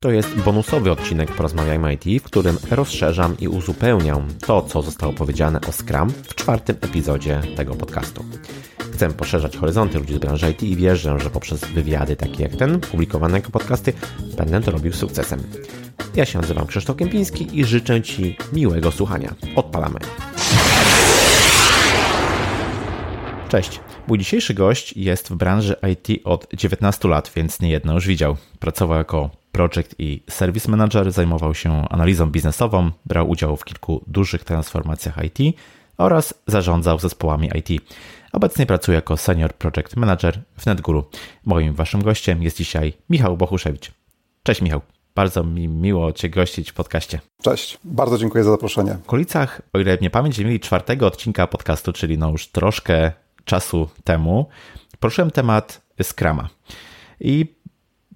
To jest bonusowy odcinek Porozmawiajmy IT, w którym rozszerzam i uzupełniam to, co zostało powiedziane o Scrum w czwartym epizodzie tego podcastu. Chcę poszerzać horyzonty ludzi z branży IT i wierzę, że poprzez wywiady takie jak ten, publikowane jako podcasty, będę to robił sukcesem. Ja się nazywam Krzysztof Kępiński i życzę Ci miłego słuchania. Odpalamy. Cześć. Mój dzisiejszy gość jest w branży IT od 19 lat, więc niejedno już widział. Pracował jako project i service manager, zajmował się analizą biznesową, brał udział w kilku dużych transformacjach IT oraz zarządzał zespołami IT. Obecnie pracuje jako senior project manager w NetGuru. Moim waszym gościem jest dzisiaj Michał Bochuszewicz. Cześć Michał. Bardzo mi miło Cię gościć w podcaście. Cześć, bardzo dziękuję za zaproszenie. W okolicach, o ile mnie pamięć mieli czwartego odcinka podcastu, czyli no już troszkę czasu temu, poruszyłem temat Scrama. I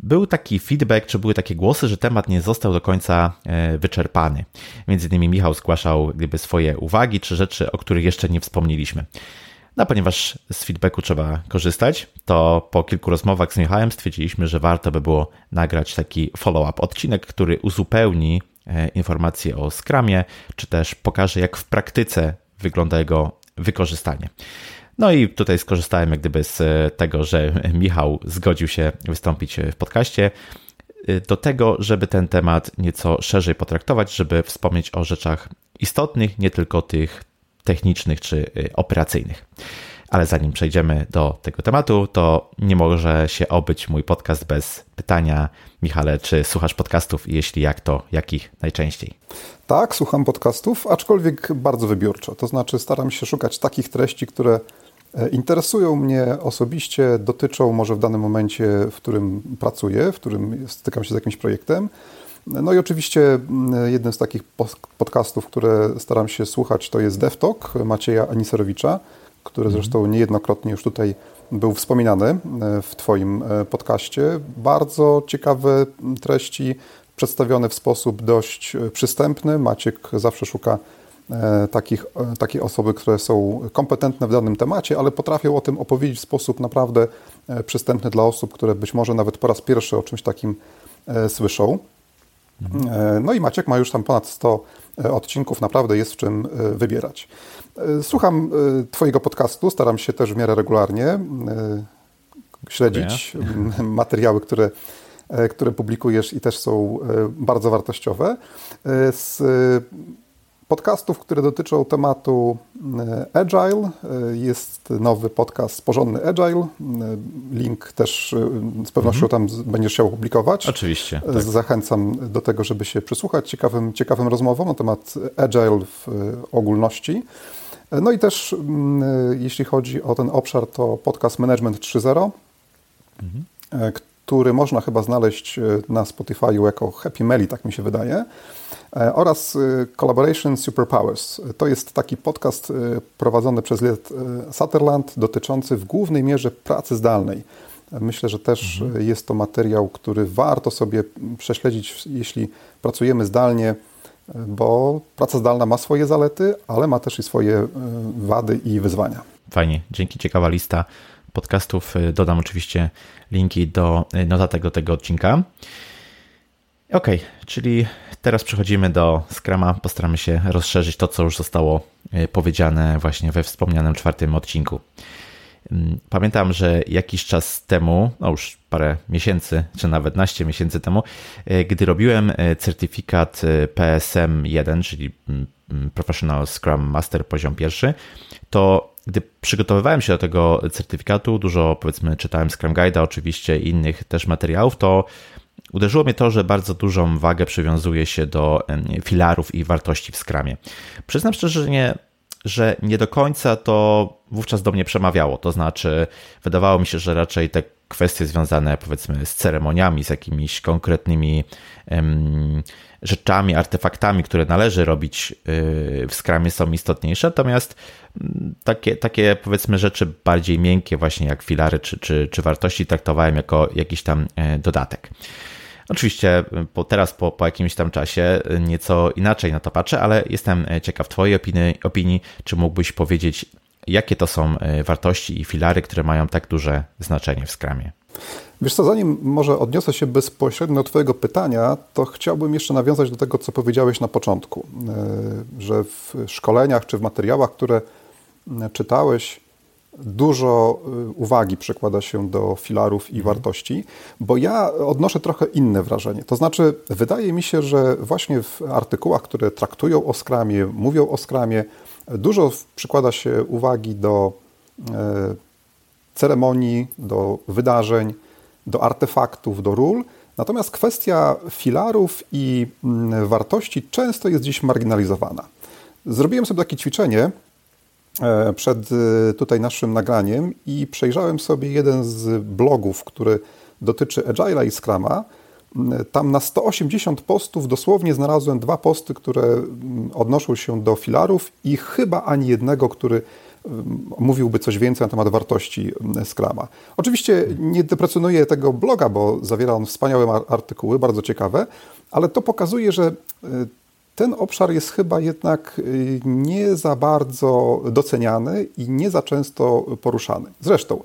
był taki feedback, czy były takie głosy, że temat nie został do końca e, wyczerpany. Między innymi Michał zgłaszał gdyby swoje uwagi, czy rzeczy, o których jeszcze nie wspomnieliśmy. No, ponieważ z feedbacku trzeba korzystać, to po kilku rozmowach z Michałem stwierdziliśmy, że warto by było nagrać taki follow-up odcinek, który uzupełni e, informacje o Scrumie, czy też pokaże, jak w praktyce wygląda jego wykorzystanie. No i tutaj skorzystałem jak gdyby z tego, że Michał zgodził się wystąpić w podcaście do tego, żeby ten temat nieco szerzej potraktować, żeby wspomnieć o rzeczach istotnych, nie tylko tych technicznych czy operacyjnych. Ale zanim przejdziemy do tego tematu, to nie może się obyć mój podcast bez pytania. Michale, czy słuchasz podcastów jeśli jak, to jakich najczęściej? Tak, słucham podcastów, aczkolwiek bardzo wybiórczo. To znaczy staram się szukać takich treści, które E, interesują mnie osobiście, dotyczą może w danym momencie, w którym pracuję, w którym stykam się z jakimś projektem. No i oczywiście jednym z takich podcastów, które staram się słuchać, to jest DevTalk Macieja Aniserowicza, który mhm. zresztą niejednokrotnie już tutaj był wspominany e, w Twoim e, podcaście. Bardzo ciekawe treści, przedstawione w sposób dość przystępny. Maciek zawsze szuka E, takich, e, takie osoby, które są kompetentne w danym temacie, ale potrafią o tym opowiedzieć w sposób naprawdę e, przystępny dla osób, które być może nawet po raz pierwszy o czymś takim słyszą. Mhm. No i Maciek ma już tam ponad 100 odcinków, naprawdę jest w czym wybierać. Słucham Twojego podcastu, staram się też w miarę regularnie śledzić materiały, które, które publikujesz i też są bardzo wartościowe. Z podcastów, które dotyczą tematu e, Agile. E, jest nowy podcast Porządny Agile. E, link też z pewnością mhm. tam będziesz chciał opublikować. Oczywiście. Tak. Zachęcam do tego, żeby się przysłuchać ciekawym, ciekawym rozmowom na temat Agile w ogólności. No i też jeśli chodzi o ten obszar, to podcast Management 3.0, mhm. który można chyba znaleźć na Spotify'u jako Happy Melly, tak mi się wydaje. E, oraz e, Collaboration Superpowers. To jest taki podcast e, prowadzony przez Liet Sutherland dotyczący w głównej mierze pracy zdalnej. Myślę, że też mhm. jest to materiał, który warto sobie prześledzić, jeśli pracujemy zdalnie, bo praca zdalna ma swoje zalety, ale ma też i swoje wady i wyzwania. Fajnie, dzięki, ciekawa lista podcastów. Dodam oczywiście linki do notatek do tego odcinka. Ok, czyli teraz przechodzimy do Scrama. Postaramy się rozszerzyć to, co już zostało e, powiedziane właśnie we wspomnianym czwartym odcinku. Mm, pamiętam, że jakiś czas temu, no już parę miesięcy, czy nawet naście miesięcy temu, e, gdy robiłem e, certyfikat PSM1, czyli mm, mm, Professional Scrum Master poziom pierwszy, to gdy przygotowywałem się do tego certyfikatu, dużo powiedzmy czytałem Scrum Guide'a oczywiście i innych też materiałów, to Uderzyło mnie to, że bardzo dużą wagę przywiązuje się do filarów i wartości w skramie. Przyznam szczerze, że nie, że nie do końca to wówczas do mnie przemawiało. To znaczy, wydawało mi się, że raczej te kwestie związane powiedzmy z ceremoniami, z jakimiś konkretnymi um, rzeczami, artefaktami, które należy robić y, w skramie są istotniejsze, natomiast mm, takie, takie powiedzmy rzeczy bardziej miękkie właśnie jak filary czy, czy, czy wartości traktowałem jako jakiś tam e, dodatek. Oczywiście po, teraz po, po jakimś tam czasie nieco inaczej na to patrzę, ale jestem ciekaw Twojej opinii, opinii, czy mógłbyś powiedzieć, jakie to są e, wartości i filary, które mają tak duże znaczenie w skramie? Wiesz co, zanim może odniosę się bezpośrednio do Twojego pytania, to chciałbym jeszcze nawiązać do tego, co powiedziałeś na początku, e, że w szkoleniach czy w materiałach, które czytałeś, dużo y, uwagi przekłada się do filarów i mhm. wartości, bo ja odnoszę trochę inne wrażenie. To znaczy, wydaje mi się, że właśnie w artykułach, które traktują o skramie, mówią o skramie, dużo przykłada się uwagi do e, ceremonii, do wydarzeń, do artefaktów, do ról. Natomiast kwestia filarów i mm, wartości często jest dziś marginalizowana. Zrobiłem sobie takie ćwiczenie, E, przed e, tutaj naszym nagraniem i przejrzałem sobie jeden z blogów, który dotyczy Agile'a i Scrama. Mm, tam na 180 postów dosłownie znalazłem dwa posty, które mm, odnoszą się do filarów i chyba ani jednego, który mm, mówiłby coś więcej na temat wartości Scrama. Oczywiście nie deprecjonuję tego bloga, bo zawiera on wspaniałe artykuły, bardzo ciekawe, ale to pokazuje, że e, ten obszar jest chyba jednak y, nie za bardzo doceniany i nie za często poruszany. Zresztą y,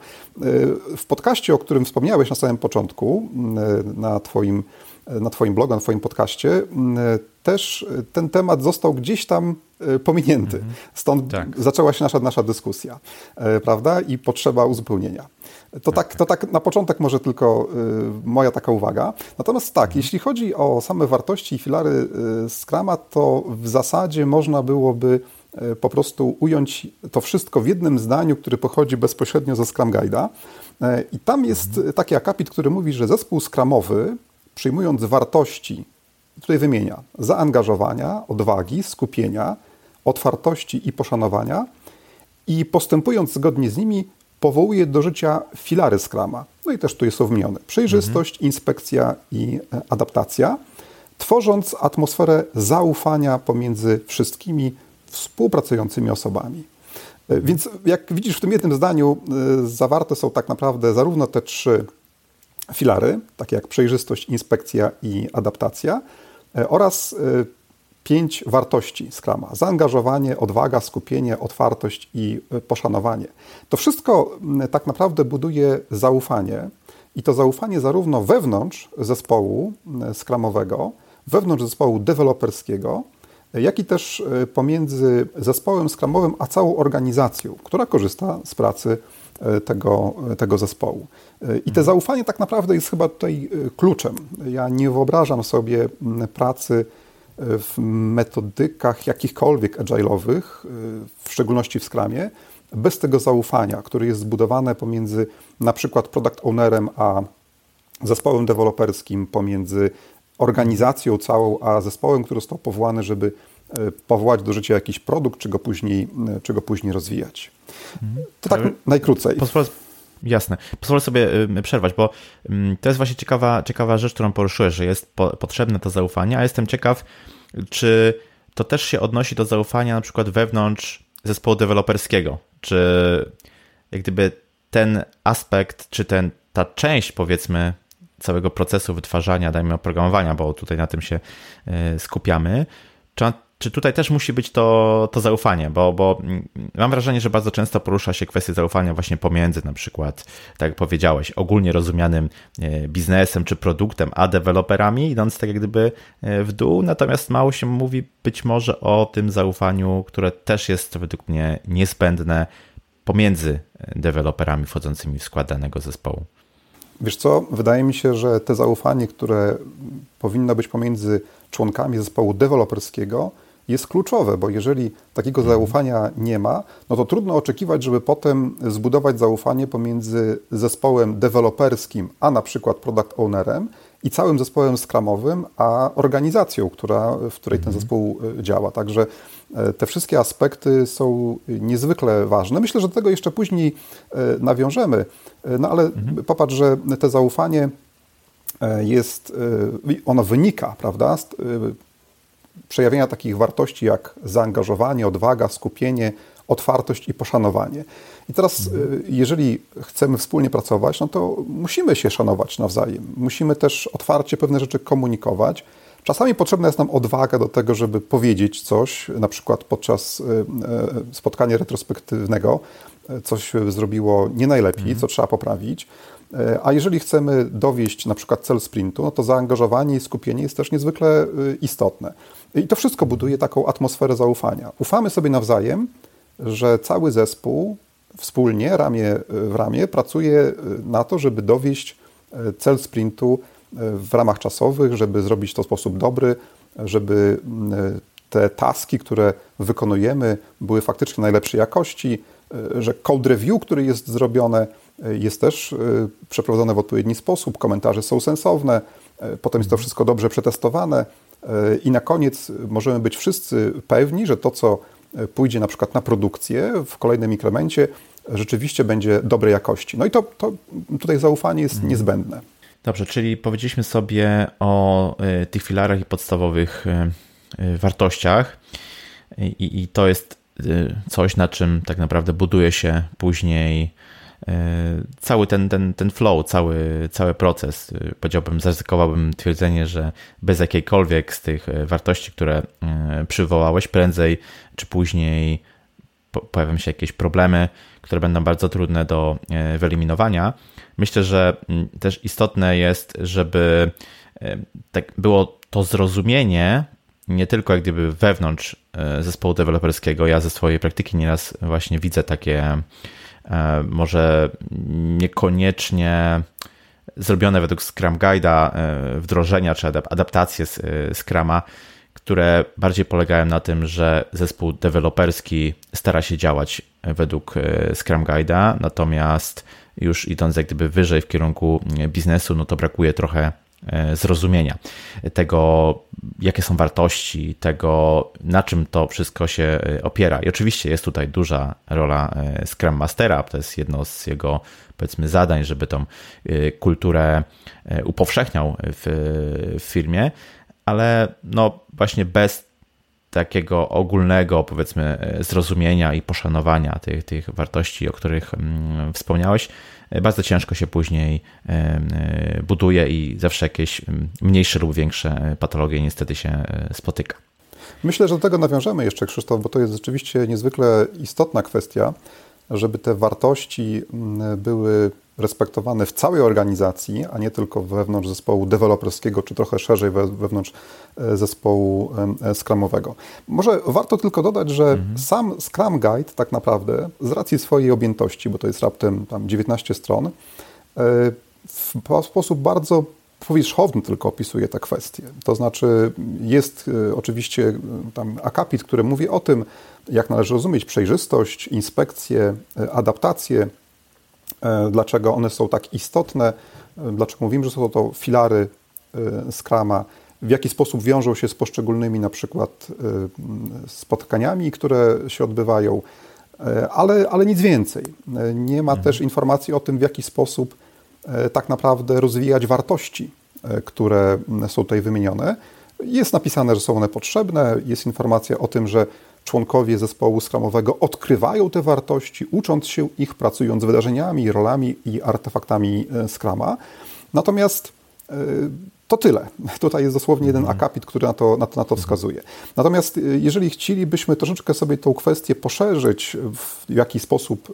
w podcaście, o którym wspomniałeś na samym początku, y, na Twoim, na twoim blogu, na Twoim podcaście, też ten temat został gdzieś tam pominięty. Mhm. Stąd tak. zaczęła się nasza, nasza dyskusja, prawda? I potrzeba uzupełnienia. To tak, to tak na początek może tylko y, moja taka uwaga. Natomiast tak, mhm. jeśli chodzi o same wartości i filary Scrama, to w zasadzie można byłoby po prostu ująć to wszystko w jednym zdaniu, który pochodzi bezpośrednio ze Scrum Guide'a. I tam jest mhm. taki akapit, który mówi, że zespół Scrumowy, przyjmując wartości, tutaj wymienia zaangażowania, odwagi, skupienia, otwartości i poszanowania i postępując zgodnie z nimi, powołuje do życia filary Scrama. No i też tu są wymienione. Przejrzystość, mhm. inspekcja i e, adaptacja, tworząc atmosferę zaufania pomiędzy wszystkimi współpracującymi osobami. E, więc jak widzisz w tym jednym zdaniu e, zawarte są tak naprawdę zarówno te trzy filary, takie jak przejrzystość, inspekcja i adaptacja, oraz pięć wartości Scrama. Zaangażowanie, odwaga, skupienie, otwartość i e, poszanowanie. To wszystko tak naprawdę buduje zaufanie i to zaufanie zarówno wewnątrz zespołu skramowego, wewnątrz zespołu deweloperskiego, jak i też e, pomiędzy zespołem skramowym a całą organizacją, która korzysta z pracy e, tego, tego zespołu. I te mhm. zaufanie tak naprawdę jest chyba tutaj kluczem. Ja nie wyobrażam sobie pracy w metodykach jakichkolwiek agile'owych, w szczególności w Scrumie, bez tego zaufania, które jest zbudowane pomiędzy na przykład product ownerem a zespołem deweloperskim, pomiędzy organizacją całą, a zespołem, który został powołany, żeby e, powołać do życia jakiś produkt, czy go później, e, czy go później rozwijać. Mhm. To tak najkrócej. Pozwolę, Jasne. Pozwolę sobie przerwać, bo to jest właśnie ciekawa, ciekawa rzecz, którą poruszyłeś, że jest po, potrzebne to zaufanie, a jestem ciekaw, czy to też się odnosi do zaufania na przykład wewnątrz zespołu deweloperskiego, czy jak gdyby ten aspekt, czy ten, ta część powiedzmy całego procesu wytwarzania, dajmy oprogramowania, bo tutaj na tym się y, skupiamy, czy czy tutaj też musi być to, to zaufanie, bo, bo mam wrażenie, że bardzo często porusza się kwestia zaufania właśnie pomiędzy na przykład, tak jak powiedziałeś, ogólnie rozumianym e, biznesem czy produktem, a deweloperami, idąc tak jak gdyby e, w dół, natomiast mało się mówi być może o tym zaufaniu, które też jest według mnie niezbędne pomiędzy deweloperami wchodzącymi w skład danego zespołu. Wiesz co, wydaje mi się, że te zaufanie, które powinno być pomiędzy członkami zespołu deweloperskiego, jest kluczowe, bo jeżeli takiego mhm. zaufania nie ma, no to trudno oczekiwać, żeby potem zbudować zaufanie pomiędzy zespołem deweloperskim, a na przykład product ownerem i całym zespołem skramowym, a organizacją, która, w której ten mhm. zespół e, działa. Także e, te wszystkie aspekty są niezwykle ważne. Myślę, że do tego jeszcze później e, nawiążemy, no ale mhm. popatrz, że te zaufanie jest, ono wynika, prawda, z przejawienia takich wartości jak zaangażowanie, odwaga, skupienie, otwartość i poszanowanie. I teraz, mhm. jeżeli chcemy wspólnie pracować, no to musimy się szanować nawzajem. Musimy też otwarcie pewne rzeczy komunikować. Czasami potrzebna jest nam odwaga do tego, żeby powiedzieć coś, na przykład podczas e, e, spotkania retrospektywnego, coś zrobiło nie najlepiej, mhm. co trzeba poprawić. A jeżeli chcemy dowieść na przykład cel sprintu, no to zaangażowanie i skupienie jest też niezwykle istotne. I to wszystko buduje taką atmosferę zaufania. Ufamy sobie nawzajem, że cały zespół wspólnie, ramię w ramię, pracuje na to, żeby dowieść cel sprintu w ramach czasowych, żeby zrobić to w sposób dobry, żeby te taski, które wykonujemy, były faktycznie najlepszej jakości, że code review, który jest zrobione, jest też przeprowadzone w odpowiedni sposób, komentarze są sensowne, potem jest to wszystko dobrze przetestowane i na koniec możemy być wszyscy pewni, że to, co pójdzie na przykład na produkcję w kolejnym inkremencie, rzeczywiście będzie dobrej jakości. No i to, to tutaj zaufanie jest mhm. niezbędne. Dobrze, czyli powiedzieliśmy sobie o tych filarach i podstawowych wartościach, i, i to jest coś, na czym tak naprawdę buduje się później cały ten, ten, ten flow, cały, cały proces. Powiedziałbym, zaryzykowałbym twierdzenie, że bez jakiejkolwiek z tych wartości, które przywołałeś, prędzej czy później pojawią się jakieś problemy, które będą bardzo trudne do wyeliminowania. Myślę, że też istotne jest, żeby tak było to zrozumienie nie tylko jak gdyby wewnątrz e, zespołu deweloperskiego. Ja ze swojej praktyki nieraz właśnie widzę takie e, może niekoniecznie zrobione według Scrum Guide'a e, wdrożenia czy adaptacje z Scrama, które bardziej polegają na tym, że zespół deweloperski stara się działać według Scrum Guide'a, natomiast już idąc jak gdyby wyżej w kierunku biznesu, no to brakuje trochę e, zrozumienia tego, jakie są wartości, tego, na czym to wszystko się e, opiera. I oczywiście jest tutaj duża rola e, Scrum Mastera, to jest jedno z jego powiedzmy zadań, żeby tą kulturę upowszechniał w, w firmie, ale no właśnie bez takiego ogólnego, powiedzmy, e, zrozumienia i poszanowania tych, tych wartości, o których mm, wspomniałeś, e, bardzo ciężko się później e, buduje i zawsze jakieś mm, mniejsze lub większe patologie niestety się spotyka. Myślę, że do tego nawiążemy jeszcze, Krzysztof, bo to jest rzeczywiście niezwykle istotna kwestia, żeby te wartości mm, były respektowane w całej organizacji, a nie tylko wewnątrz zespołu deweloperskiego, czy trochę szerzej wewnątrz e, zespołu e, Scrumowego. Może warto tylko dodać, że mhm. sam Scrum Guide tak naprawdę z racji swojej objętości, bo to jest raptem tam 19 stron, e, w sposób bardzo powierzchowny tylko opisuje te kwestie. To znaczy jest oczywiście tam akapit, który mówi o tym, jak należy rozumieć przejrzystość, inspekcję, adaptację, dlaczego one są tak istotne, e, dlaczego mówimy, że są to filary e, Scrama, w jaki sposób wiążą się z poszczególnymi na przykład spotkaniami, które się odbywają, ale, ale nic więcej. Nie ma mhm. też informacji o tym, w jaki sposób tak naprawdę rozwijać wartości, które są tutaj wymienione. Jest napisane, że są one potrzebne, jest informacja o tym, że członkowie zespołu skramowego odkrywają te wartości, ucząc się ich, pracując z wydarzeniami, rolami i artefaktami e, Scrama. Natomiast e, to tyle. Tutaj jest dosłownie jeden mhm. akapit, który na to, na to, na to wskazuje. Natomiast e, jeżeli chcielibyśmy troszeczkę sobie tą kwestię poszerzyć, w jaki sposób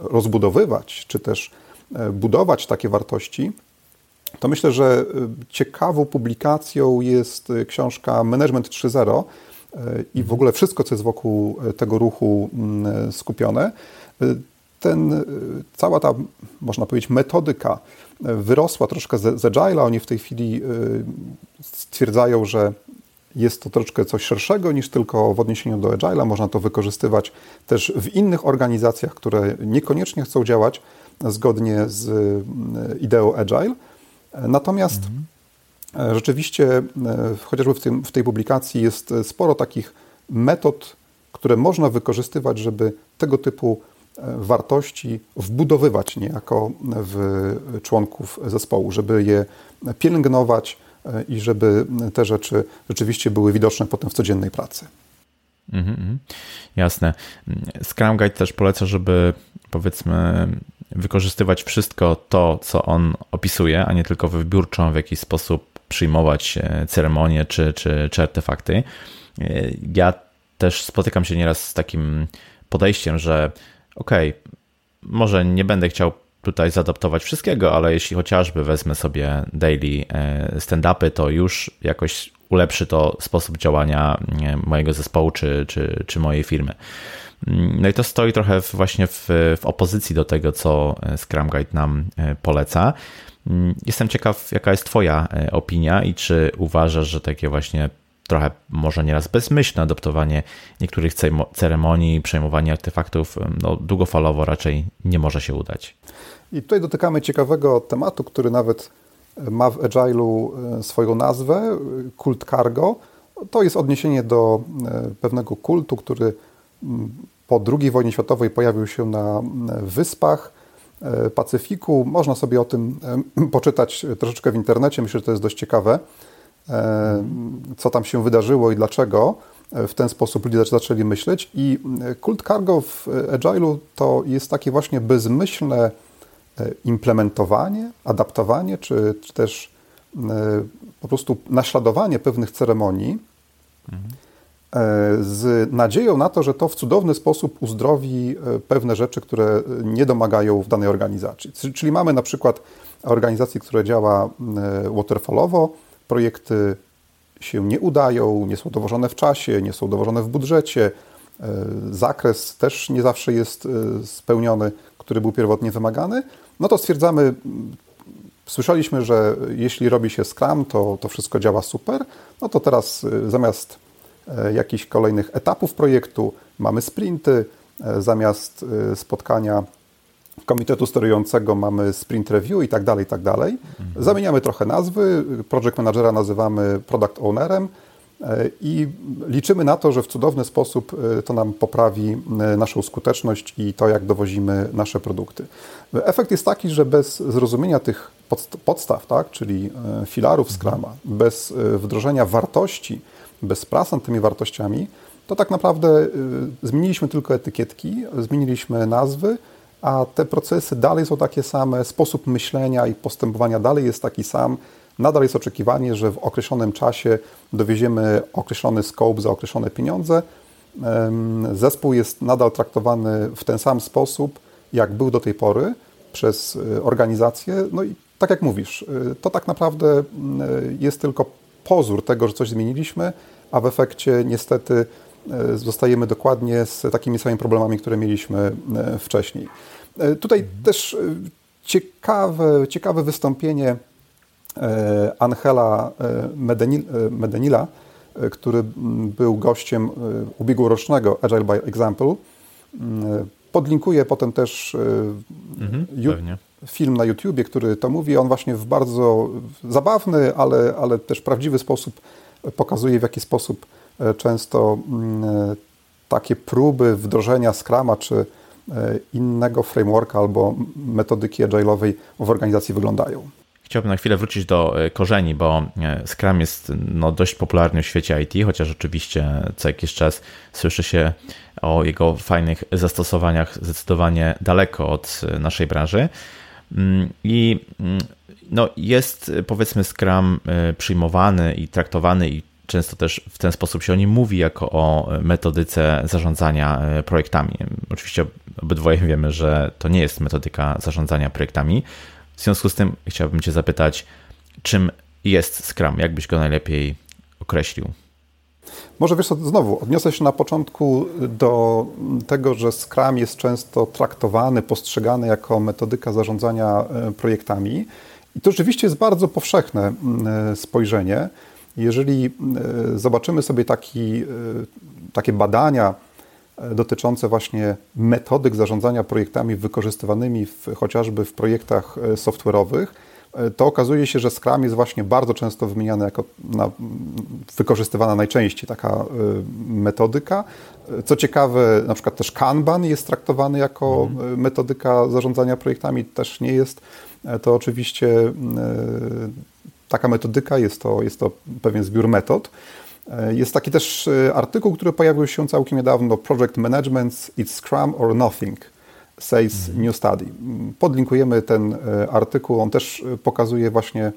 rozbudowywać, czy też budować takie wartości, to myślę, że ciekawą publikacją jest książka Management 3.0 i w ogóle wszystko, co jest wokół e, tego ruchu mm, skupione. E, ten, e, cała ta, można powiedzieć, metodyka wyrosła troszkę z, Agile'a. Oni w tej chwili stwierdzają, że jest to troszkę coś szerszego niż tylko w odniesieniu do Agile'a. Można to wykorzystywać też w innych organizacjach, które niekoniecznie chcą działać zgodnie z ideą Agile. Natomiast mhm. E, rzeczywiście, e, chociażby w, tym, w tej publikacji jest e, sporo takich metod, które można wykorzystywać, żeby tego typu wartości wbudowywać niejako w członków zespołu, żeby je pielęgnować i żeby te rzeczy rzeczywiście były widoczne potem w codziennej pracy. Mhm, jasne. Scrum Guide też poleca, żeby powiedzmy wykorzystywać wszystko to, co on opisuje, a nie tylko wybiórczo w jakiś sposób przyjmować e, ceremonie czy, czy, czy artefakty. E, ja też spotykam się nieraz z takim podejściem, że okej, okay, może nie będę chciał tutaj zaadaptować wszystkiego, ale jeśli chociażby wezmę sobie daily stand-upy, to już jakoś ulepszy to sposób działania mojego zespołu czy, czy, czy mojej firmy. No i to stoi trochę właśnie w, w opozycji do tego, co Scrum Guide nam poleca. Jestem ciekaw, jaka jest Twoja opinia i czy uważasz, że takie właśnie trochę może nieraz bezmyślne adoptowanie niektórych ceremonii, przejmowanie artefaktów no, długofalowo raczej nie może się udać. I tutaj dotykamy ciekawego tematu, który nawet ma w Agile'u e, swoją nazwę, kult cargo. To jest odniesienie do e, pewnego kultu, który po II wojnie światowej pojawił się na wyspach e, Pacyfiku. Można sobie o tym poczytać troszeczkę w internecie. Myślę, że to jest dość ciekawe. E, co tam się wydarzyło i dlaczego. E, w ten sposób ludzie zaczęli myśleć i e, kult cargo w Agile'u to jest takie właśnie bezmyślne implementowanie, adaptowanie, czy, czy też po prostu naśladowanie pewnych ceremonii mhm. Z nadzieją na to, że to w cudowny sposób uzdrowi pewne rzeczy, które nie domagają w danej organizacji. Czyli mamy na przykład organizację, która działa waterfallowo, projekty się nie udają, nie są dowożone w czasie, nie są dowożone w budżecie. E, zakres też nie zawsze jest e, spełniony, który był pierwotnie wymagany. No to stwierdzamy, słyszeliśmy, że jeśli robi się Scrum, to, to wszystko działa super. No to teraz e, zamiast jakichś kolejnych etapów projektu mamy sprinty, zamiast spotkania komitetu sterującego mamy sprint review i tak dalej, i tak dalej. Mhm. Zamieniamy trochę nazwy, project managera nazywamy product ownerem e, i liczymy na to, że w cudowny sposób e, to nam poprawi e, naszą skuteczność i to, jak dowozimy nasze produkty. Efekt jest taki, że bez zrozumienia tych podstaw, tak, czyli filarów Scrama, mhm. bez wdrożenia wartości, bez prac nad tymi wartościami, to tak naprawdę zmieniliśmy tylko etykietki, zmieniliśmy nazwy, a te procesy dalej są takie same, sposób myślenia i postępowania dalej jest taki sam. Nadal jest oczekiwanie, że w określonym czasie dowieziemy określony scope za określone pieniądze. Zespół jest nadal traktowany w ten sam sposób, jak był do tej pory przez y, organizację. No i tak jak mówisz, y, to tak naprawdę y, jest tylko pozór tego, że coś zmieniliśmy, a w efekcie niestety E, zostajemy dokładnie z takimi samymi problemami, które mieliśmy e, wcześniej. E, tutaj też ciekawe, ciekawe wystąpienie Angela Medenila, który był gościem ubiegłorocznego Agile by Example. Podlinkuję potem też mhm, film na YouTubie, który to mówi. On właśnie w bardzo zabawny, ale, ale też prawdziwy sposób pokazuje, w jaki sposób E, często mm, e, takie próby wdrożenia Scrama czy e, innego frameworka albo metodyki agile'owej w organizacji wyglądają. Chciałbym na chwilę wrócić do korzeni, bo Scrum jest no, dość popularny w świecie IT, chociaż oczywiście co jakiś czas słyszy się o jego fajnych zastosowaniach zdecydowanie daleko od naszej branży. Mm, I mm, no, jest powiedzmy Scrum przyjmowany i traktowany i często też w ten sposób się o nim mówi, jako o metodyce zarządzania e, projektami. Oczywiście obydwoje wiemy, że to nie jest metodyka zarządzania projektami. W związku z tym chciałbym Cię zapytać, czym jest Scrum? Jak byś go najlepiej określił? Może wiesz co, znowu odniosę się na początku do tego, że Scrum jest często traktowany, postrzegany jako metodyka zarządzania e, projektami. I to rzeczywiście jest bardzo powszechne e, spojrzenie. Jeżeli e, zobaczymy sobie taki, e, takie badania dotyczące właśnie metodyk zarządzania projektami wykorzystywanymi w, chociażby w projektach software'owych, to okazuje się, że Scrum jest właśnie bardzo często wymieniany jako na, wykorzystywana najczęściej taka metodyka. Co ciekawe, na przykład też Kanban jest traktowany jako mhm. metodyka zarządzania projektami, też nie jest. To oczywiście taka metodyka, jest to, jest to pewien zbiór metod. E, jest taki też e, artykuł, który pojawił się całkiem niedawno, Project Management, It's Scrum or Nothing, says. New Study. Podlinkujemy ten e, artykuł, on też pokazuje właśnie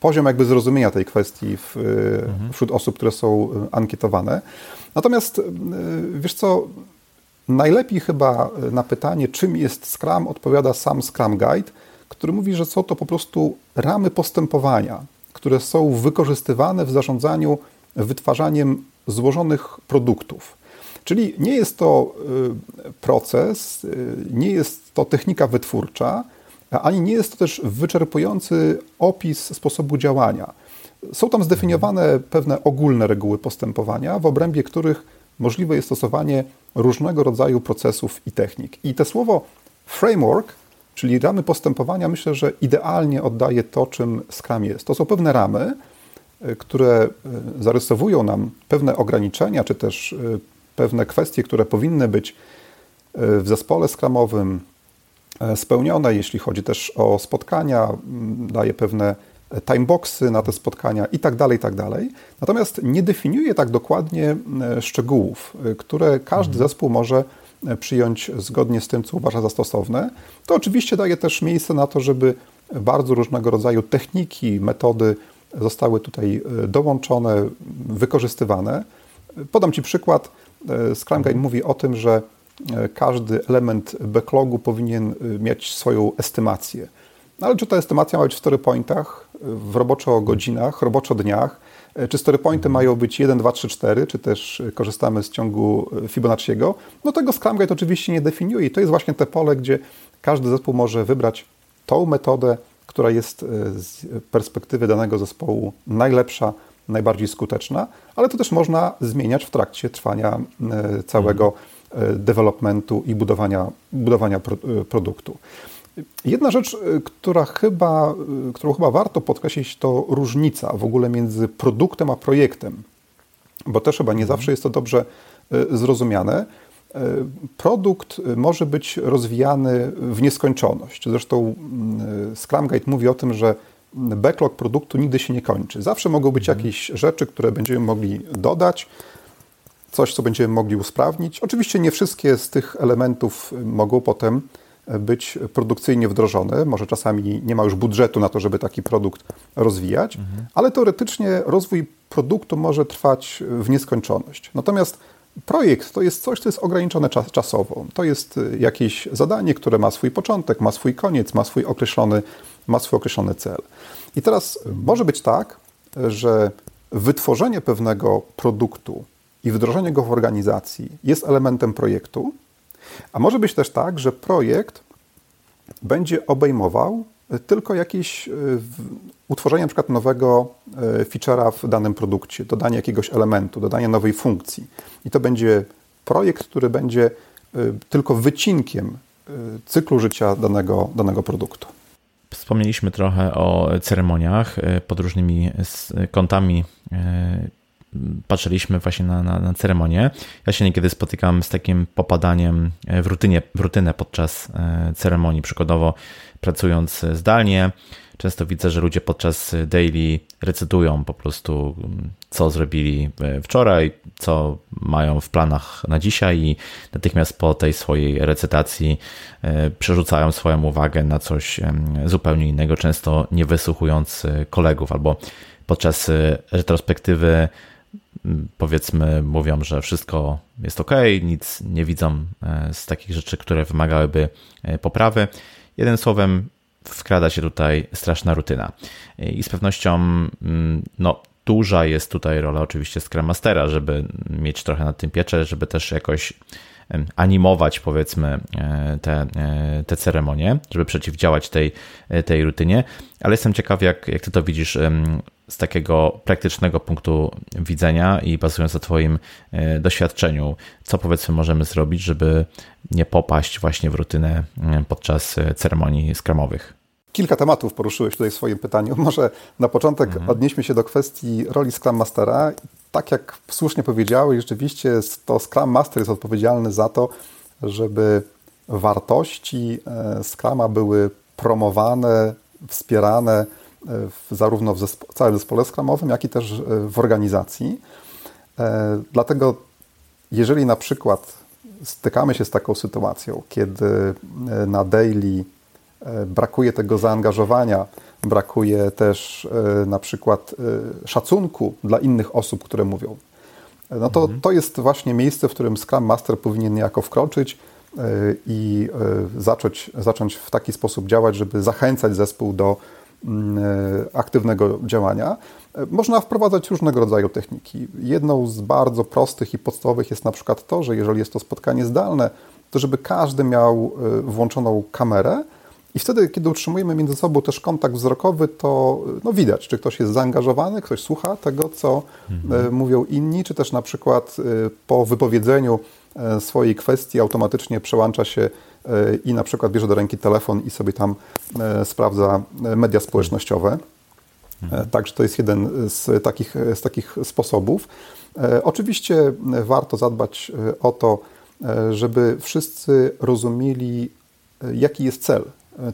poziom jakby zrozumienia tej kwestii w, mhm. wśród osób, które są ankietowane. Natomiast wiesz co, Najlepiej chyba na pytanie, czym jest Scrum, odpowiada sam Scrum Guide, który mówi, że są to po prostu ramy postępowania, które są wykorzystywane w zarządzaniu wytwarzaniem złożonych produktów. Czyli nie jest to y, proces, y, nie jest to technika wytwórcza, ani nie jest to też wyczerpujący opis sposobu działania. Są tam zdefiniowane pewne ogólne reguły postępowania, w obrębie których możliwe jest stosowanie różnego rodzaju procesów i technik. I to słowo framework, czyli ramy postępowania, myślę, że idealnie oddaje to, czym Scrum jest. To są pewne ramy, y, które zarysowują nam pewne ograniczenia, czy też pewne kwestie, które powinny być e, w zespole skramowym e, spełnione, jeśli chodzi też o spotkania, daje pewne timeboxy na te spotkania i tak dalej, i tak dalej. Natomiast nie definiuje tak dokładnie e, szczegółów, które każdy mhm. zespół może przyjąć zgodnie z tym, co uważa za stosowne. To oczywiście daje też miejsce na to, żeby bardzo różnego rodzaju techniki, metody zostały tutaj dołączone, wykorzystywane. Podam Ci przykład. E, Scrum Guide mówi o tym, że e, każdy element backlogu powinien e, mieć swoją estymację. No, ale czy ta estymacja ma być w story pointach, w roboczo godzinach, roboczo dniach? Czy story pointy mają być 1, 2, 3, 4, czy też korzystamy z ciągu Fibonacciego? No tego Scrum Guide oczywiście nie definiuje i to jest właśnie te pole, gdzie każdy zespół może wybrać tą metodę, która jest z perspektywy danego zespołu najlepsza, najbardziej skuteczna, ale to też można zmieniać w trakcie trwania e, całego e, developmentu i budowania, budowania e, produktu. Jedna rzecz, która chyba, którą chyba warto podkreślić, to różnica w ogóle między produktem a projektem, bo też chyba nie mhm. zawsze jest to dobrze zrozumiane. Produkt może być rozwijany w nieskończoność. Zresztą Scrum Guide mówi o tym, że backlog produktu nigdy się nie kończy. Zawsze mogą być mhm. jakieś rzeczy, które będziemy mogli dodać, coś, co będziemy mogli usprawnić. Oczywiście nie wszystkie z tych elementów mogą potem być produkcyjnie wdrożone. Może czasami nie ma już budżetu na to, żeby taki produkt rozwijać, mhm. ale teoretycznie rozwój produktu może trwać w nieskończoność. Natomiast projekt to jest coś, co jest ograniczone czas, czasowo. To jest jakieś zadanie, które ma swój początek, ma swój koniec, ma swój określony ma swój określony cel. I teraz może być tak, że wytworzenie pewnego produktu i wdrożenie go w organizacji jest elementem projektu, a może być też tak, że projekt będzie obejmował tylko jakieś e, utworzenie przykład nowego feature'a w danym produkcie, dodanie jakiegoś elementu, dodanie nowej funkcji. I to będzie projekt, który będzie tylko wycinkiem cyklu życia danego, danego produktu. Wspomnieliśmy trochę o ceremoniach e, pod różnymi kątami. E, patrzyliśmy właśnie na, na, na ceremonię. Ja się niekiedy spotykam z takim popadaniem w, rutynie, w rutynę podczas e, ceremonii. Przykładowo pracując zdalnie, Często widzę, że ludzie podczas daily recytują po prostu, co zrobili e, wczoraj, co mają w planach na dzisiaj, i natychmiast po tej swojej recytacji e, przerzucają swoją uwagę na coś zupełnie innego, często nie wysłuchując e, kolegów, albo podczas retrospektywy powiedzmy mówią, że wszystko jest ok, nic nie widzą z takich rzeczy, które wymagałyby poprawy. Jeden słowem, wkrada się tutaj straszna rutyna. I z pewnością mm, no, duża jest tutaj rola oczywiście Scrum Mastera, żeby mieć trochę nad tym pieczę, żeby też jakoś animować powiedzmy e, te, e, te ceremonie, żeby przeciwdziałać tej, e, tej rutynie, ale jestem ciekaw jak, jak ty to widzisz z takiego praktycznego punktu widzenia i bazując na twoim doświadczeniu, co powiedzmy możemy zrobić, żeby nie popaść właśnie w rutynę podczas ceremonii skramowych. Kilka tematów poruszyłeś tutaj w swoim pytaniu. Może na początek mhm. odnieśmy się do kwestii roli Scrum Mastera. Tak jak słusznie powiedziałeś, rzeczywiście to Scrum Master jest odpowiedzialny za to, żeby wartości e, Scruma były promowane, wspierane e, w, zarówno w zespo całym zespole Scrumowym, jak i też e, w organizacji. Dlatego jeżeli na przykład stykamy się z taką sytuacją, kiedy na daily brakuje tego zaangażowania, brakuje też e, na przykład e, szacunku dla innych osób, które mówią. no to, mhm. to jest właśnie miejsce, w którym Scrum Master powinien niejako wkroczyć i zacząć, zacząć w taki sposób działać, żeby zachęcać zespół do mm, aktywnego działania. Można wprowadzać różnego rodzaju techniki. Jedną z bardzo prostych i podstawowych jest na przykład to, że jeżeli jest to spotkanie zdalne, to żeby każdy miał włączoną kamerę, i wtedy, kiedy utrzymujemy między sobą też kontakt wzrokowy, to no, widać, czy ktoś jest zaangażowany, ktoś słucha tego, co mhm. E, mówią inni, czy też na przykład e, po wypowiedzeniu e, swojej kwestii automatycznie przełącza się i na przykład bierze do ręki telefon i sobie tam sprawdza media społecznościowe. Mhm. Także to jest jeden z takich, z takich sposobów. Oczywiście warto zadbać o to, żeby wszyscy rozumieli, jaki jest cel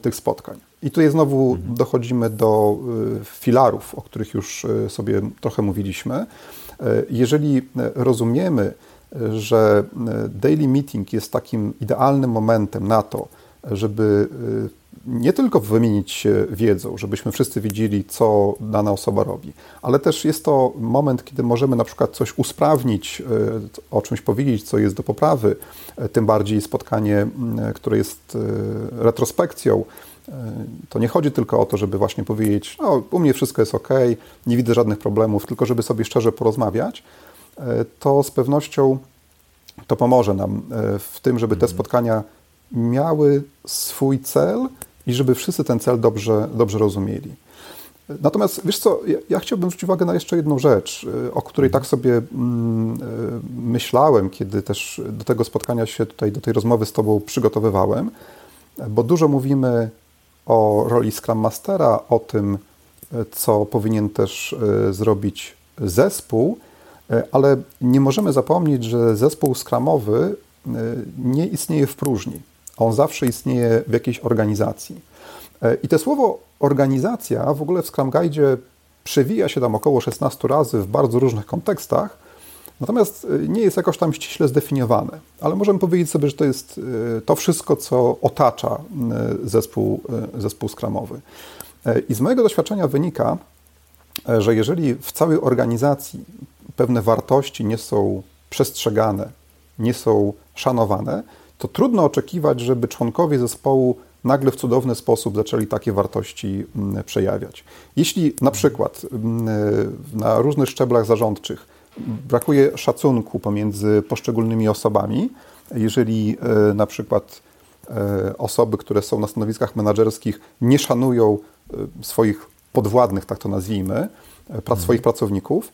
tych spotkań. I tutaj znowu mhm. dochodzimy do e, filarów, o których już e, sobie trochę mówiliśmy. Jeżeli rozumiemy, że daily meeting jest takim idealnym momentem na to, żeby nie tylko wymienić się wiedzą, żebyśmy wszyscy wiedzieli, co dana osoba robi, ale też jest to moment, kiedy możemy na przykład coś usprawnić, o czymś powiedzieć, co jest do poprawy, tym bardziej spotkanie, które jest retrospekcją. To nie chodzi tylko o to, żeby właśnie powiedzieć, no u mnie wszystko jest ok, nie widzę żadnych problemów, tylko żeby sobie szczerze porozmawiać, to z pewnością to pomoże nam w tym, żeby te mhm. spotkania miały swój cel i żeby wszyscy ten cel dobrze, dobrze rozumieli. Natomiast wiesz co, ja, ja chciałbym zwrócić uwagę na jeszcze jedną rzecz, o której tak sobie mm, e, myślałem, kiedy też do tego spotkania się tutaj, do tej rozmowy z Tobą przygotowywałem, bo dużo mówimy o roli Scrum Mastera, o tym, co powinien też zrobić zespół, ale nie możemy zapomnieć, że zespół Scrumowy nie istnieje w próżni. On zawsze istnieje w jakiejś organizacji. E, I to słowo organizacja w ogóle w Scrum Guide przewija się tam około 16 razy w bardzo różnych kontekstach, natomiast e, nie jest jakoś tam ściśle zdefiniowane. Ale możemy powiedzieć sobie, że to jest e, to wszystko, co otacza zespół, zespół Scrumowy. I z mojego doświadczenia wynika, że jeżeli w całej organizacji pewne wartości nie są przestrzegane, nie są szanowane, to trudno oczekiwać, żeby członkowie zespołu nagle w cudowny sposób zaczęli takie wartości mm, przejawiać. Jeśli na przykład mm, na różnych szczeblach zarządczych brakuje szacunku pomiędzy poszczególnymi osobami, jeżeli e, na przykład e, osoby, które są na stanowiskach menedżerskich, nie szanują e, swoich podwładnych, tak to nazwijmy, prac swoich pracowników,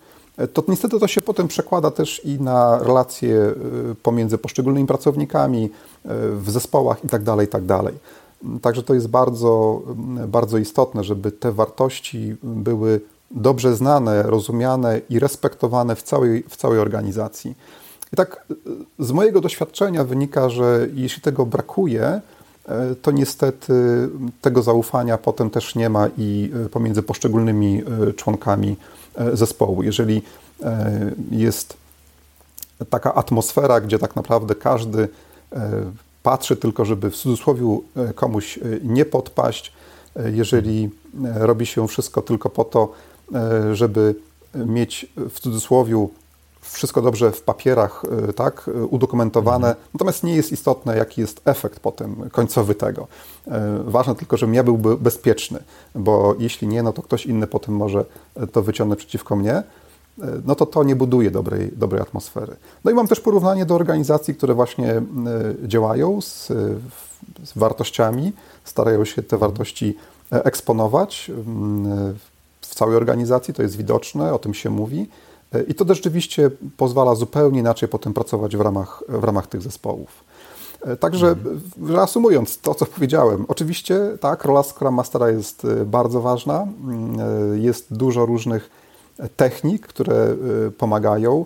to niestety to się potem przekłada też i na relacje y, pomiędzy poszczególnymi pracownikami y, w zespołach itd. Tak itd. Tak Także to jest bardzo, bardzo istotne, żeby te wartości były dobrze znane, rozumiane i respektowane w całej, w całej organizacji. I tak z mojego doświadczenia wynika, że jeśli tego brakuje, to niestety tego zaufania potem też nie ma i pomiędzy poszczególnymi członkami E, zespołu. Jeżeli e, jest taka atmosfera, gdzie tak naprawdę każdy e, patrzy tylko, żeby w cudzysłowie komuś nie podpaść, jeżeli robi się wszystko tylko po to, żeby mieć w cudzysłowie wszystko dobrze w papierach, tak, udokumentowane, mhm. natomiast nie jest istotne, jaki jest efekt potem końcowy tego. Ważne tylko, żebym ja był bezpieczny, bo jeśli nie, no to ktoś inny potem może to wyciągnąć przeciwko mnie, no to to nie buduje dobrej, dobrej atmosfery. No i mam też porównanie do organizacji, które właśnie działają z, z wartościami, starają się te wartości e, eksponować w całej organizacji, to jest widoczne, o tym się mówi. E, I to rzeczywiście pozwala zupełnie inaczej potem pracować w ramach, w ramach tych zespołów. E, także mhm. reasumując to, co powiedziałem, oczywiście tak, rola Scrum Mastera jest e, bardzo ważna. Mm, jest dużo różnych technik, które pomagają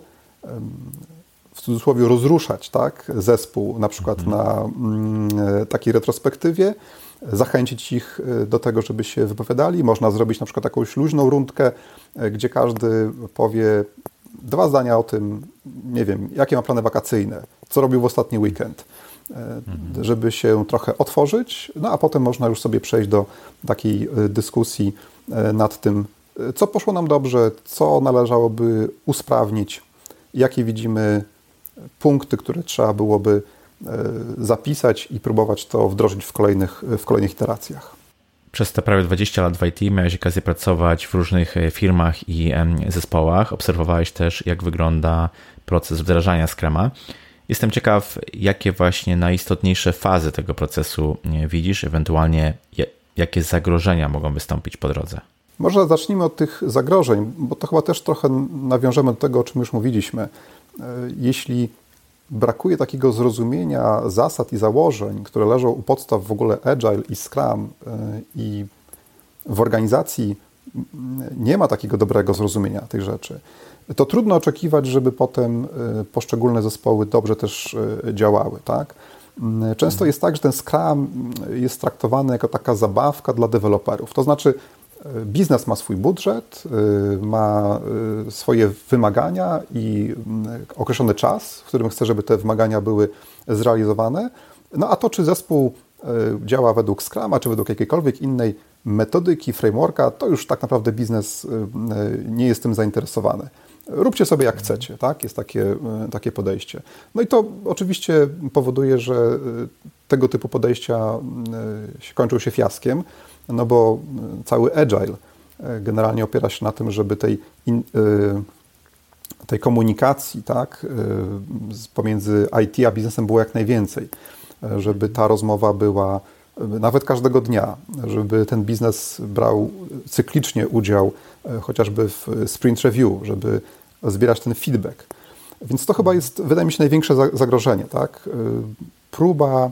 w cudzysłowie rozruszać tak, zespół na przykład mhm. na mm, takiej retrospektywie, zachęcić ich do tego, żeby się wypowiadali. Można zrobić na przykład jakąś luźną rundkę, gdzie każdy powie dwa zdania o tym, nie wiem, jakie ma plany wakacyjne, co robił w ostatni weekend, mhm. żeby się trochę otworzyć, no a potem można już sobie przejść do takiej e, dyskusji e, nad tym, co poszło nam dobrze, co należałoby usprawnić jakie widzimy punkty, które trzeba byłoby zapisać i próbować to wdrożyć w kolejnych, w kolejnych iteracjach. Przez te prawie 20 lat w IT miałeś okazję pracować w różnych firmach i zespołach. Obserwowałeś też, jak wygląda proces wdrażania Scrama. Jestem ciekaw, jakie właśnie najistotniejsze fazy tego procesu widzisz, ewentualnie jakie zagrożenia mogą wystąpić po drodze. Może zacznijmy od tych zagrożeń, bo to chyba też trochę nawiążemy do tego, o czym już mówiliśmy. E, jeśli brakuje takiego zrozumienia zasad i założeń, które leżą u podstaw w ogóle Agile i Scrum e, i w organizacji nie ma takiego dobrego zrozumienia tych rzeczy, to trudno oczekiwać, żeby potem e, poszczególne zespoły dobrze też e, działały. Tak? Mm, często jest tak, że ten Scrum jest traktowany jako taka zabawka dla deweloperów. To znaczy, biznes ma swój budżet, ma swoje wymagania i mm, określony czas, w którym chce, żeby te wymagania były zrealizowane. No a to, czy zespół działa według Scrama, czy według jakiejkolwiek innej metodyki, frameworka, to już tak naprawdę biznes nie jest tym zainteresowany. Róbcie sobie jak chcecie, tak? Jest takie, takie podejście. No i to oczywiście powoduje, że tego typu podejścia kończą się fiaskiem, no bo cały agile generalnie opiera się na tym, żeby tej, in, tej komunikacji tak, pomiędzy IT a biznesem było jak najwięcej, żeby ta rozmowa była nawet każdego dnia, żeby ten biznes brał cyklicznie udział chociażby w sprint review, żeby zbierać ten feedback. Więc to chyba jest, wydaje mi się, największe zagrożenie, tak? Próba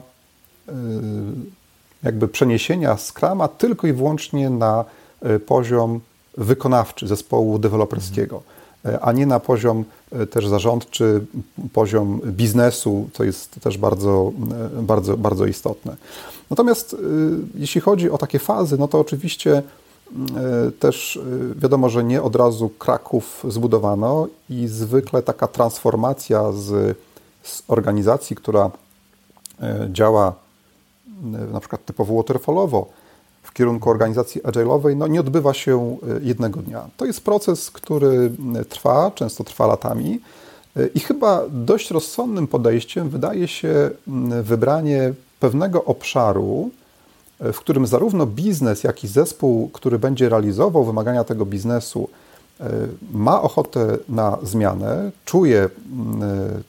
jakby przeniesienia Scrama tylko i wyłącznie na poziom wykonawczy zespołu deweloperskiego, a nie na poziom też zarządczy, poziom biznesu, co jest też bardzo, bardzo, bardzo istotne. Natomiast jeśli chodzi o takie fazy, no to oczywiście E, też e, wiadomo, że nie od razu Kraków zbudowano i zwykle taka transformacja z, z organizacji, która e, działa na przykład typowo waterfallowo w kierunku organizacji agile'owej, no nie odbywa się jednego dnia. To jest proces, który trwa, często trwa latami i chyba dość rozsądnym podejściem wydaje się wybranie pewnego obszaru, w którym zarówno biznes, jak i zespół, który będzie realizował wymagania tego biznesu, e, ma ochotę na zmianę, czuje e,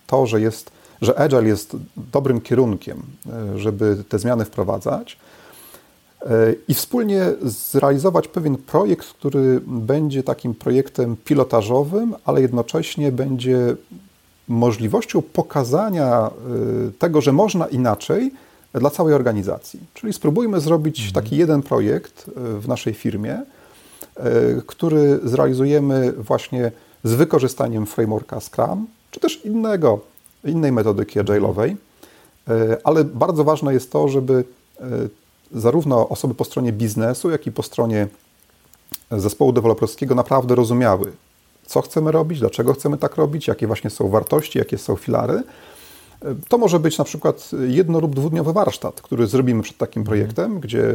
to, że, jest, że Agile jest dobrym kierunkiem, e, żeby te zmiany wprowadzać i wspólnie zrealizować pewien projekt, który będzie takim projektem pilotażowym, ale jednocześnie będzie możliwością pokazania tego, że można inaczej, dla całej organizacji. Czyli spróbujmy zrobić mhm. taki jeden projekt e, w naszej firmie, e, który zrealizujemy właśnie z wykorzystaniem frameworka Scrum, czy też innego, innej metodyki agile'owej, e, ale bardzo ważne jest to, żeby zarówno osoby po stronie biznesu, jak i po stronie zespołu deweloperskiego naprawdę rozumiały, co chcemy robić, dlaczego chcemy tak robić, jakie właśnie są wartości, jakie są filary, to może być na przykład jedno lub dwudniowy warsztat, który zrobimy przed takim mhm. projektem, gdzie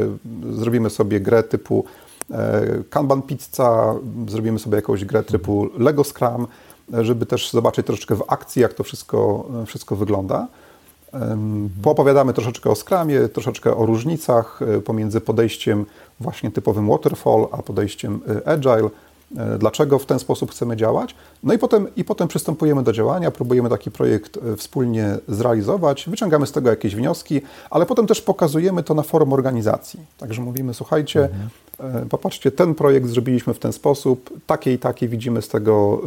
zrobimy sobie grę typu e, Kanban Pizza, zrobimy sobie jakąś grę typu Lego Scrum, żeby też zobaczyć troszeczkę w akcji, jak to wszystko, wszystko wygląda. Poopowiadamy troszeczkę o Scrumie, troszeczkę o różnicach e, pomiędzy podejściem właśnie typowym waterfall, a podejściem e, agile, E, dlaczego w ten sposób chcemy działać. No i potem, i potem przystępujemy do działania, próbujemy taki projekt wspólnie zrealizować, wyciągamy z tego jakieś wnioski, ale potem też pokazujemy to na forum organizacji. Także mówimy, słuchajcie, mhm. Popatrzcie, ten projekt zrobiliśmy w ten sposób, takie i takie widzimy z tego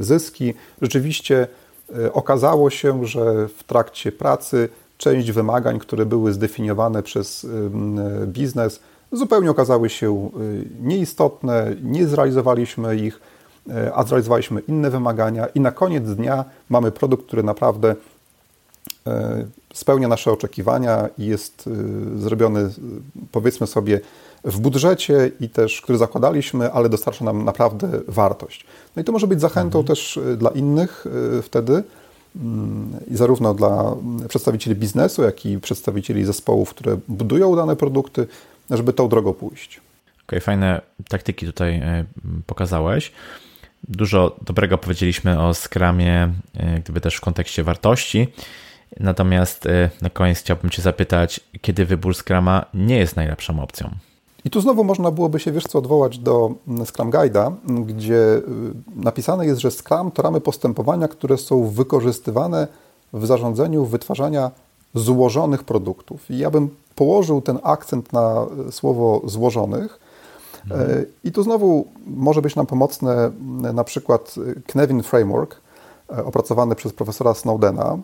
zyski. Rzeczywiście okazało się, że w trakcie pracy część wymagań, które były zdefiniowane przez biznes, zupełnie okazały się y, nieistotne, nie zrealizowaliśmy ich, y, a zrealizowaliśmy inne wymagania. I na koniec dnia mamy produkt, który naprawdę spełnia nasze oczekiwania i jest zrobiony, powiedzmy sobie, w budżecie i też, który zakładaliśmy, ale dostarcza nam naprawdę wartość. No i to może być zachętą mhm. też dla innych wtedy, mm, i zarówno dla przedstawicieli biznesu, jak i przedstawicieli zespołów, które budują dane produkty, żeby tą drogą pójść. Okej, okay, fajne taktyki tutaj e, pokazałeś. Dużo dobrego powiedzieliśmy o Scrumie, gdyby też w kontekście wartości. Natomiast na koniec chciałbym Cię zapytać, kiedy wybór Scrama nie jest najlepszą opcją? I tu znowu można byłoby się, wiesz co, odwołać do Scrum Guide'a, gdzie y, napisane jest, że Scrum to ramy postępowania, które są wykorzystywane w zarządzaniu wytwarzania złożonych produktów. I ja bym położył ten akcent na słowo złożonych. Mhm. I tu znowu może być nam pomocne na przykład Knevin Framework, opracowany przez profesora Snowdena.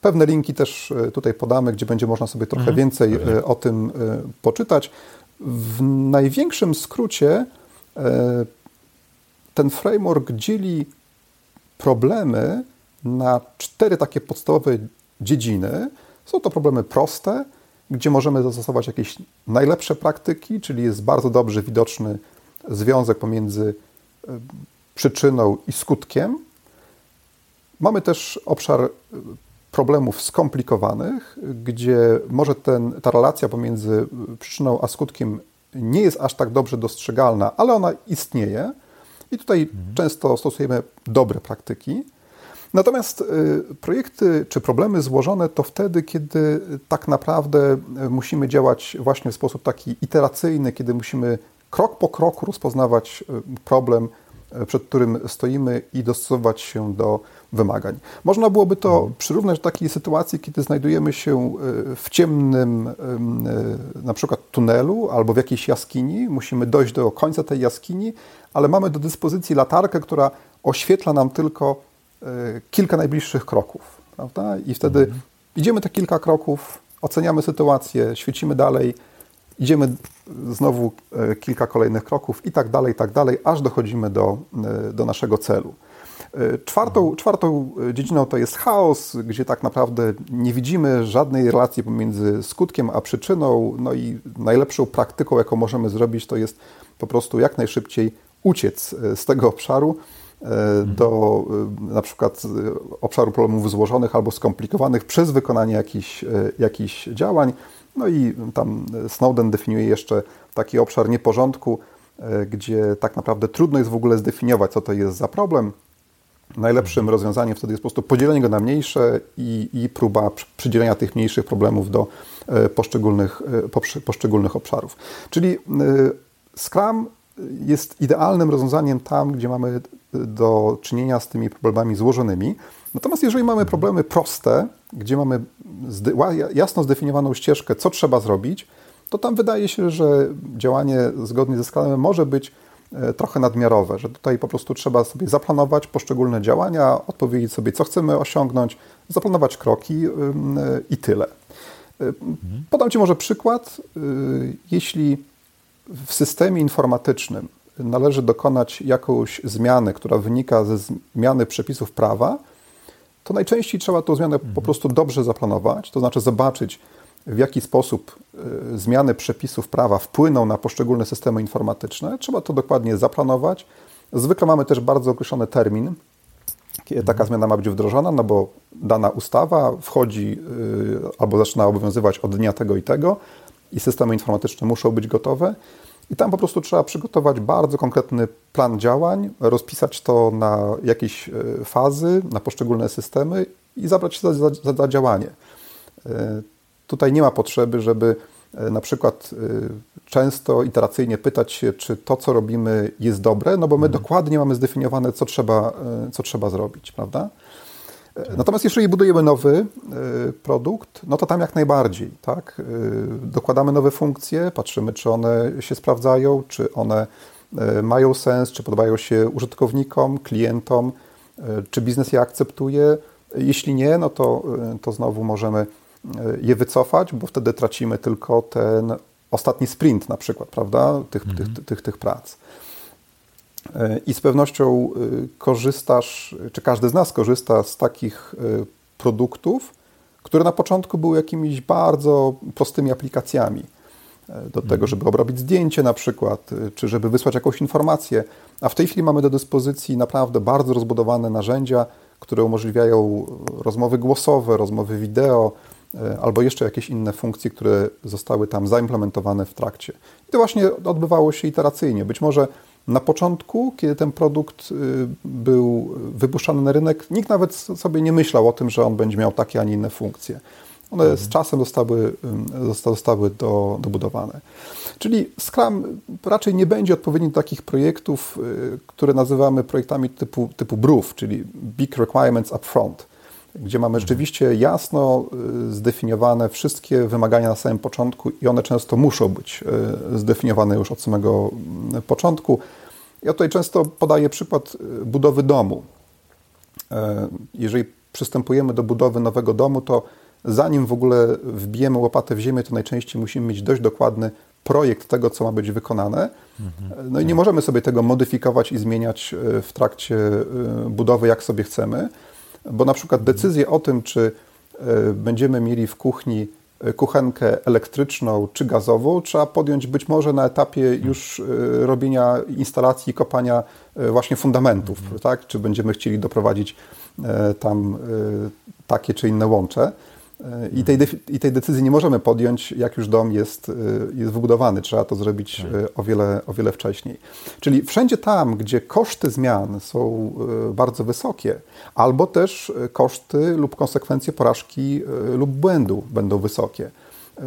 Pewne linki też e, tutaj podamy, gdzie będzie można sobie trochę mhm. więcej o tym poczytać. W największym skrócie e, ten framework dzieli problemy na cztery takie podstawowe dziedziny. Są to problemy proste, gdzie możemy zastosować jakieś najlepsze praktyki, czyli jest bardzo dobrze widoczny związek pomiędzy e, przyczyną i skutkiem. Mamy też obszar e, problemów skomplikowanych, gdzie może ten, ta relacja pomiędzy przyczyną a skutkiem nie jest aż tak dobrze dostrzegalna, ale ona istnieje i tutaj mhm. często stosujemy dobre praktyki. Natomiast y, projekty czy problemy złożone to wtedy, kiedy tak naprawdę y, musimy działać właśnie w sposób taki iteracyjny, kiedy musimy krok po kroku rozpoznawać y, problem, przed którym stoimy i dostosować się do wymagań. Można byłoby to mhm. przyrównać do takiej sytuacji, kiedy znajdujemy się e, w ciemnym e, na przykład tunelu albo w jakiejś jaskini, musimy dojść do końca tej jaskini, ale mamy do dyspozycji latarkę, która oświetla nam tylko e, kilka najbliższych kroków. Prawda? I wtedy mhm. idziemy te kilka kroków, oceniamy sytuację, świecimy dalej, idziemy znowu kilka kolejnych kroków i tak dalej, i tak dalej, aż dochodzimy do, do naszego celu. Czwartą, czwartą dziedziną to jest chaos, gdzie tak naprawdę nie widzimy żadnej relacji pomiędzy skutkiem a przyczyną. No i najlepszą praktyką, jaką możemy zrobić, to jest po prostu jak najszybciej uciec z tego obszaru e, do e, na przykład obszaru problemów złożonych albo skomplikowanych przez wykonanie jakichś, e, jakichś działań. No i tam Snowden definiuje jeszcze taki obszar nieporządku, gdzie tak naprawdę trudno jest w ogóle zdefiniować, co to jest za problem. Najlepszym rozwiązaniem wtedy jest po prostu podzielenie go na mniejsze i, i próba przydzielenia tych mniejszych problemów do e, poszczególnych, e, poszczególnych obszarów. Czyli e, Scrum jest idealnym rozwiązaniem tam, gdzie mamy do czynienia z tymi problemami złożonymi. Natomiast jeżeli mamy problemy proste, gdzie mamy jasno zdefiniowaną ścieżkę, co trzeba zrobić, to tam wydaje się, że działanie zgodnie ze Scrumem może być E, trochę nadmiarowe, że tutaj po prostu trzeba sobie zaplanować poszczególne działania, odpowiedzieć sobie, co chcemy osiągnąć, zaplanować kroki i tyle. E, podam Ci może przykład. E, jeśli w systemie informatycznym należy dokonać jakąś zmiany, która wynika ze zmiany przepisów prawa, to najczęściej trzeba tą zmianę po mhm. prostu dobrze zaplanować, to znaczy zobaczyć, w jaki sposób e, zmiany przepisów prawa wpłyną na poszczególne systemy informatyczne. Trzeba to dokładnie zaplanować. Zwykle mamy też bardzo określony termin, kiedy taka zmiana ma być wdrożona, no bo dana ustawa wchodzi e, albo zaczyna obowiązywać od dnia tego i tego i systemy informatyczne muszą być gotowe. I tam po prostu trzeba przygotować bardzo konkretny plan działań, rozpisać to na jakieś e, fazy, na poszczególne systemy i zabrać się za, za, za działanie. Tutaj nie ma potrzeby, żeby e, na przykład e, często iteracyjnie pytać się, czy to, co robimy, jest dobre, no bo my mhm. dokładnie mamy zdefiniowane, co trzeba, e, co trzeba zrobić, prawda? Natomiast jeżeli budujemy nowy produkt, no to tam jak najbardziej, tak? Dokładamy nowe funkcje, patrzymy, czy one się sprawdzają, czy one mają sens, czy podobają się użytkownikom, klientom, czy biznes je akceptuje. Jeśli nie, no to, to znowu możemy je wycofać, bo wtedy tracimy tylko ten ostatni sprint na przykład, prawda, tych, mhm. tych, tych, tych prac. E, I z pewnością e, korzystasz, czy każdy z nas korzysta z takich e, produktów, które na początku były jakimiś bardzo prostymi aplikacjami do tego, mhm. żeby obrobić zdjęcie na przykład, czy żeby wysłać jakąś informację, a w tej chwili mamy do dyspozycji naprawdę bardzo rozbudowane narzędzia, które umożliwiają rozmowy głosowe, rozmowy wideo, albo jeszcze jakieś inne funkcje, które zostały tam zaimplementowane w trakcie. I to właśnie odbywało się iteracyjnie. Być może Na początku, kiedy ten produkt y, był wypuszczany na rynek, nikt nawet sobie nie myślał o tym, że on będzie miał takie, a nie inne funkcje. One z mhm. czasem zostały, zostały do, dobudowane. Czyli Scrum raczej nie będzie odpowiednim do takich projektów, y, które nazywamy projektami typu, typu BRUF, czyli Big Requirements Upfront, gdzie mamy mhm. rzeczywiście jasno y, zdefiniowane wszystkie wymagania na samym początku i one często muszą być zdefiniowane już od samego mm, początku. Ja tutaj często podaję przykład budowy domu. Jeżeli przystępujemy do budowy nowego domu, to zanim w ogóle wbijemy łopatę w ziemię, to najczęściej musimy mieć dość dokładny projekt tego, co ma być wykonane. No i nie możemy sobie tego modyfikować i zmieniać e, w trakcie e, budowy, jak sobie chcemy, bo na przykład decyzję o tym, czy e, będziemy mieli w kuchni kuchenkę elektryczną czy gazową, trzeba podjąć być może na etapie już robienia instalacji, kopania właśnie fundamentów, mhm. tak? Czy będziemy chcieli doprowadzić tam takie czy inne łącze. I tej, I tej decyzji nie możemy podjąć, jak już dom jest, y, jest wybudowany. Trzeba to zrobić tak. y, o wiele, o wiele wcześniej. Czyli wszędzie tam, gdzie koszty zmian są bardzo wysokie, albo też koszty lub konsekwencje porażki lub błędu będą wysokie,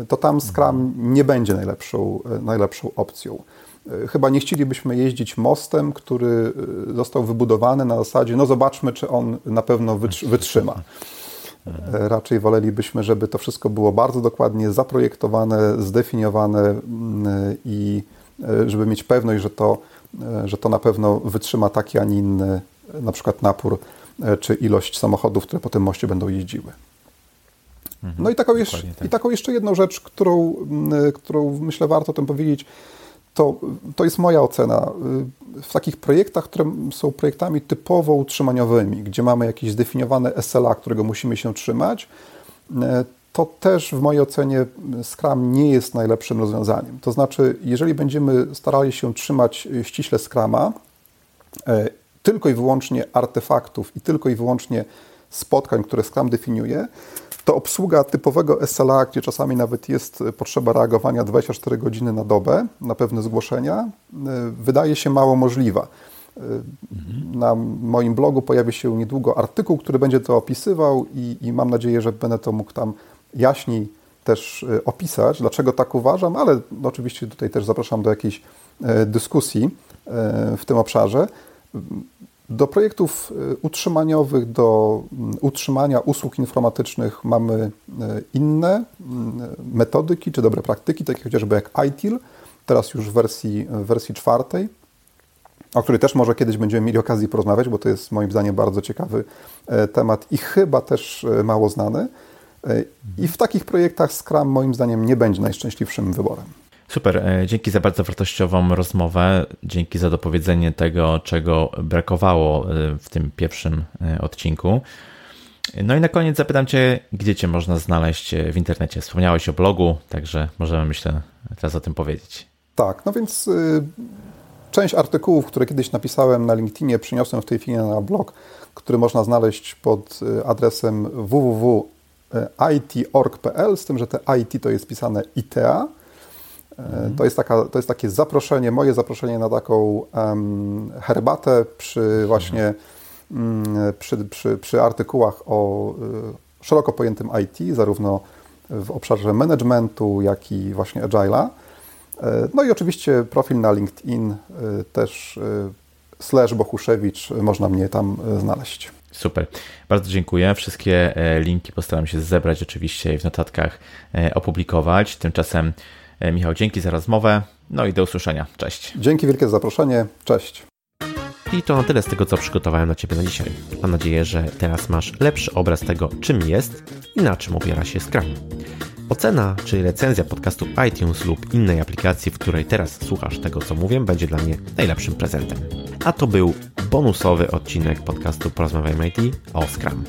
to tam Scrum nie będzie najlepszą, najlepszą opcją. Chyba nie chcielibyśmy jeździć mostem, który został wybudowany na zasadzie, no zobaczmy, czy on na pewno wytrzyma. E, raczej wolelibyśmy, żeby to wszystko było bardzo dokładnie zaprojektowane, zdefiniowane mm, i e, żeby mieć pewność, że to, e, że to na pewno wytrzyma taki, a nie inny na przykład napór czy ilość samochodów, które po tym moście będą jeździły. Mhm, no i taką, jeszcze, tak. i taką jeszcze jedną rzecz, którą, mm, którą myślę warto o tym powiedzieć, to, to jest moja ocena. W takich projektach, które są projektami typowo utrzymaniowymi, gdzie mamy jakieś zdefiniowane SLA, którego musimy się trzymać, to też w mojej ocenie Scrum nie jest najlepszym rozwiązaniem. To znaczy, jeżeli będziemy starali się trzymać ściśle Scrama, e, tylko i wyłącznie artefaktów i tylko i wyłącznie spotkań, które Scrum definiuje, to obsługa typowego SLA, gdzie czasami nawet jest potrzeba reagowania 24 godziny na dobę na pewne zgłoszenia, e, wydaje się mało możliwa. E, na moim blogu pojawi się niedługo artykuł, który będzie to opisywał i, i mam nadzieję, że będę to mógł tam jaśniej też e, opisać, dlaczego tak uważam, ale oczywiście tutaj też zapraszam do jakiejś dyskusji w tym obszarze. Do projektów y, utrzymaniowych, do mm, utrzymania usług informatycznych mamy y, inne mm, metodyki czy dobre praktyki, takie chociażby jak ITIL, teraz już w wersji, w wersji czwartej, o której też może kiedyś będziemy mieli okazję porozmawiać, bo to jest moim zdaniem bardzo ciekawy e, temat i chyba też e, mało znany. E, I w takich projektach Scrum moim zdaniem nie będzie najszczęśliwszym wyborem. Super, e, dzięki za bardzo wartościową rozmowę, dzięki za dopowiedzenie tego, czego brakowało e, w tym pierwszym e, odcinku. No i na koniec zapytam Cię, gdzie Cię można znaleźć w internecie? Wspomniałeś o blogu, także możemy, myślę, teraz o tym powiedzieć. Tak, no więc y, część artykułów, które kiedyś napisałem na LinkedInie, przyniosłem w tej chwili na blog, który można znaleźć pod adresem www.it.org.pl, z tym, że te IT to jest pisane ITEA. Mhm. To, jest taka, to jest takie zaproszenie, moje zaproszenie na taką um, herbatę przy właśnie um, przy, przy, przy, artykułach o y, szeroko pojętym IT, zarówno w obszarze managementu, jak i właśnie agile'a. E, no i oczywiście profil na LinkedIn y, też y, slash Bohuszewicz, można mnie tam znaleźć. Super, bardzo dziękuję. Wszystkie e, linki postaram się zebrać oczywiście i w notatkach e, opublikować. Tymczasem E, Michał, dzięki za rozmowę. No i do usłyszenia. Cześć. Dzięki wielkie za zaproszenie. Cześć. I to na tyle z tego, co przygotowałem dla Ciebie na dzisiaj. Mam nadzieję, że teraz masz lepszy obraz tego, czym jest i na czym opiera się Scrum. Ocena czy recenzja podcastu iTunes lub innej aplikacji, w której teraz słuchasz tego, co mówię, będzie dla mnie najlepszym prezentem. A to był bonusowy odcinek podcastu Porozmawiajmy IT o Scrum.